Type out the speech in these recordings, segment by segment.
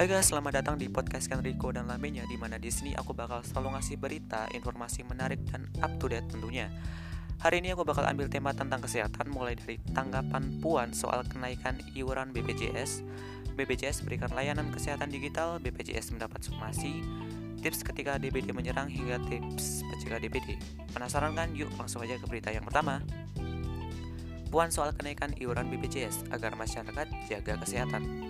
Hai guys, selamat datang di podcast Rico dan Lamenya di mana di sini aku bakal selalu ngasih berita, informasi menarik dan up to date tentunya. Hari ini aku bakal ambil tema tentang kesehatan mulai dari tanggapan Puan soal kenaikan iuran BPJS, BPJS berikan layanan kesehatan digital, BPJS mendapat somasi, tips ketika DBD menyerang hingga tips mencegah DBD. Penasaran kan? Yuk langsung aja ke berita yang pertama. Puan soal kenaikan iuran BPJS agar masyarakat jaga kesehatan.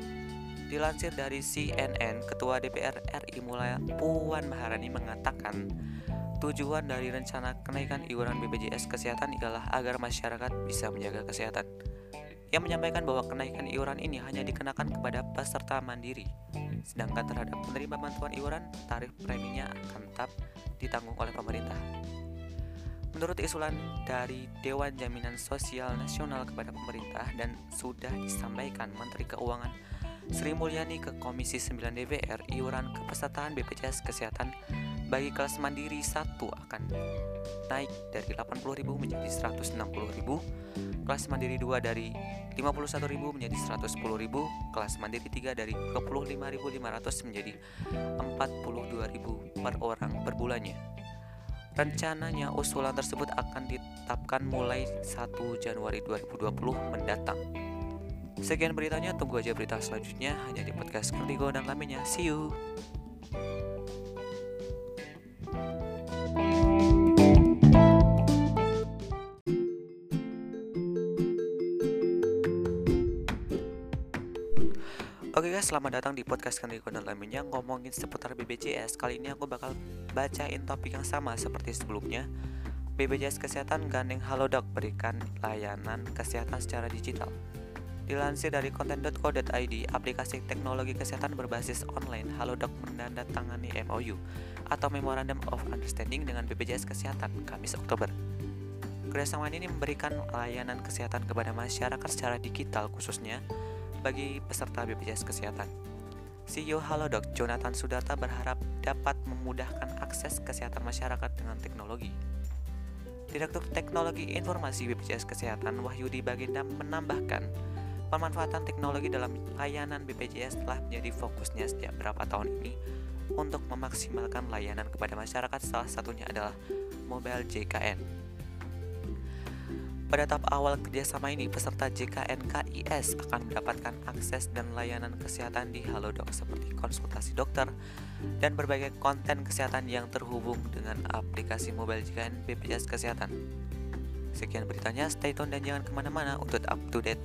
Dilansir dari CNN, Ketua DPR RI Mulai Puan Maharani mengatakan, tujuan dari rencana kenaikan iuran BPJS Kesehatan ialah agar masyarakat bisa menjaga kesehatan. Ia menyampaikan bahwa kenaikan iuran ini hanya dikenakan kepada peserta mandiri, sedangkan terhadap penerima bantuan iuran, tarif preminya akan tetap ditanggung oleh pemerintah. Menurut usulan dari Dewan Jaminan Sosial Nasional kepada pemerintah dan sudah disampaikan Menteri Keuangan Sri Mulyani ke Komisi 9 DPR iuran kepesertaan BPJS Kesehatan bagi kelas mandiri 1 akan naik dari 80.000 menjadi 160.000, kelas mandiri 2 dari 51.000 menjadi 110.000, kelas mandiri 3 dari 25.500 menjadi 42.000 per orang per bulannya. Rencananya usulan tersebut akan ditetapkan mulai 1 Januari 2020 mendatang. Sekian beritanya, tunggu aja berita selanjutnya hanya di podcast Kertigo dan lainnya. See you. Oke guys, selamat datang di podcast Kendiko dan lainnya ngomongin seputar BPJS. Kali ini aku bakal bacain topik yang sama seperti sebelumnya. BPJS Kesehatan gandeng Halodoc berikan layanan kesehatan secara digital. Dilansir dari konten.co.id, aplikasi teknologi kesehatan berbasis online Halodoc menandatangani MOU atau Memorandum of Understanding dengan BPJS Kesehatan Kamis Oktober. Kerjasama ini memberikan layanan kesehatan kepada masyarakat secara digital khususnya bagi peserta BPJS Kesehatan. CEO Halodoc, Jonathan Sudarta berharap dapat memudahkan akses kesehatan masyarakat dengan teknologi. Direktur Teknologi Informasi BPJS Kesehatan Wahyudi Baginda menambahkan, Pemanfaatan teknologi dalam layanan BPJS telah menjadi fokusnya setiap beberapa tahun ini untuk memaksimalkan layanan kepada masyarakat salah satunya adalah Mobile JKN. Pada tahap awal kerjasama ini, peserta JKN KIS akan mendapatkan akses dan layanan kesehatan di Halodoc seperti konsultasi dokter dan berbagai konten kesehatan yang terhubung dengan aplikasi mobile JKN BPJS Kesehatan. Sekian beritanya, stay tune dan jangan ke mana-mana untuk up to date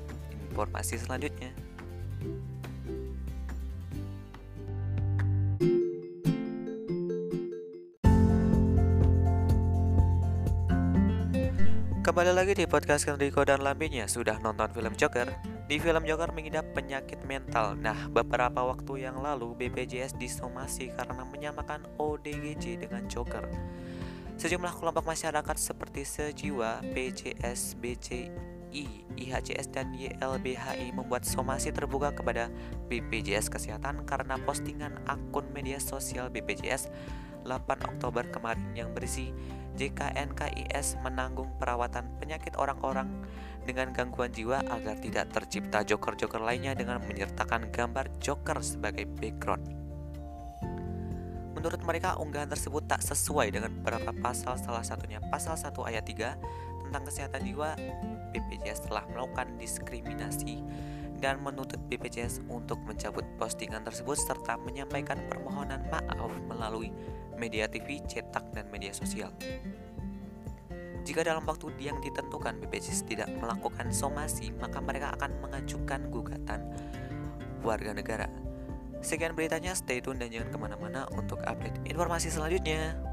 informasi selanjutnya. Kembali lagi di podcast Enrico dan Lambinya Sudah nonton film Joker? Di film Joker mengidap penyakit mental Nah, beberapa waktu yang lalu BPJS disomasi karena menyamakan ODGJ dengan Joker Sejumlah kelompok masyarakat seperti Sejiwa, PJS, BC, YLBHI, IHCS dan YLBHI membuat somasi terbuka kepada BPJS Kesehatan karena postingan akun media sosial BPJS 8 Oktober kemarin yang berisi JKNKIS menanggung perawatan penyakit orang-orang dengan gangguan jiwa agar tidak tercipta joker-joker lainnya dengan menyertakan gambar joker sebagai background. Menurut mereka, unggahan tersebut tak sesuai dengan beberapa pasal salah satunya pasal 1 ayat 3 tentang kesehatan jiwa BPJS telah melakukan diskriminasi dan menuntut BPJS untuk mencabut postingan tersebut serta menyampaikan permohonan maaf melalui media TV, cetak, dan media sosial. Jika dalam waktu yang ditentukan BPJS tidak melakukan somasi, maka mereka akan mengajukan gugatan warga negara. Sekian beritanya, stay tune dan jangan ke mana-mana untuk update informasi selanjutnya.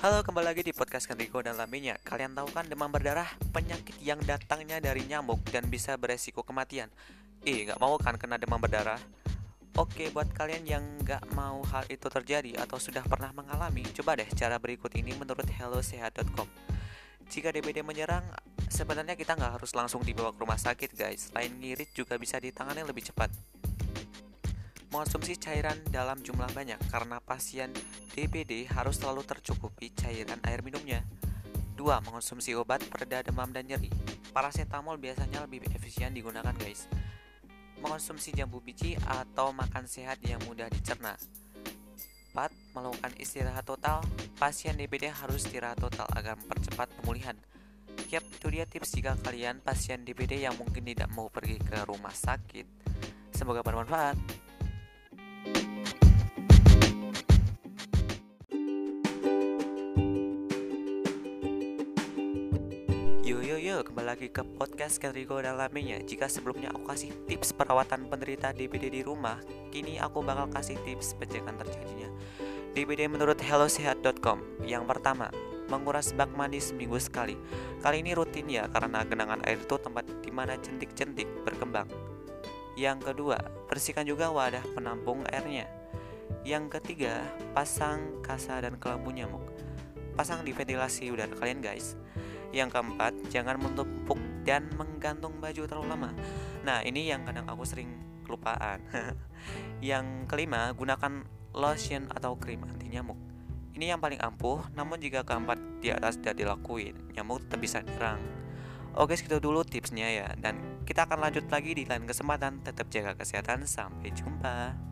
Halo, kembali lagi di podcast Kendiko dan Laminya. Kalian tahu kan demam berdarah penyakit yang datangnya dari nyamuk dan bisa beresiko kematian. Eh, gak mau kan kena demam berdarah? Oke, buat kalian yang gak mau hal itu terjadi atau sudah pernah mengalami, coba deh cara berikut ini menurut hellosehat.com. Jika DBD menyerang, sebenarnya kita nggak harus langsung dibawa ke rumah sakit guys. Selain ngirit juga bisa ditangani lebih cepat. Mengonsumsi cairan dalam jumlah banyak karena pasien DBD harus selalu tercukupi cairan air minumnya. 2. Mengonsumsi obat pereda demam dan nyeri. Paracetamol biasanya lebih efisien digunakan guys. Mengonsumsi jambu biji atau makan sehat yang mudah dicerna. 4. Melakukan istirahat total. Pasien DBD harus istirahat total agar mempercepat pemulihan. Yap, itu dia tips jika kalian pasien DBD yang mungkin tidak mau pergi ke rumah sakit. Semoga bermanfaat. Kembali lagi ke podcast Kenrico dan Lamenya Jika sebelumnya aku kasih tips perawatan penderita DBD di rumah Kini aku bakal kasih tips pencegahan terjadinya. DBD menurut hellosehat.com Yang pertama, menguras bak mandi seminggu sekali. Kali ini rutin ya karena genangan air itu tempat di mana jentik-jentik berkembang. Yang kedua, bersihkan juga wadah penampung airnya. Yang ketiga, pasang kasa dan kelambu nyamuk. Pasang di ventilasi udara kalian guys yang keempat, jangan menumpuk dan menggantung baju terlalu lama. Nah, ini yang kadang aku sering kelupaan. yang kelima, gunakan lotion atau krim anti nyamuk. Ini yang paling ampuh, namun jika keempat di atas tidak dilakuin, nyamuk tetap bisa nyerang. Oke, segitu dulu tipsnya ya. Dan kita akan lanjut lagi di lain kesempatan. Tetap jaga kesehatan. Sampai jumpa.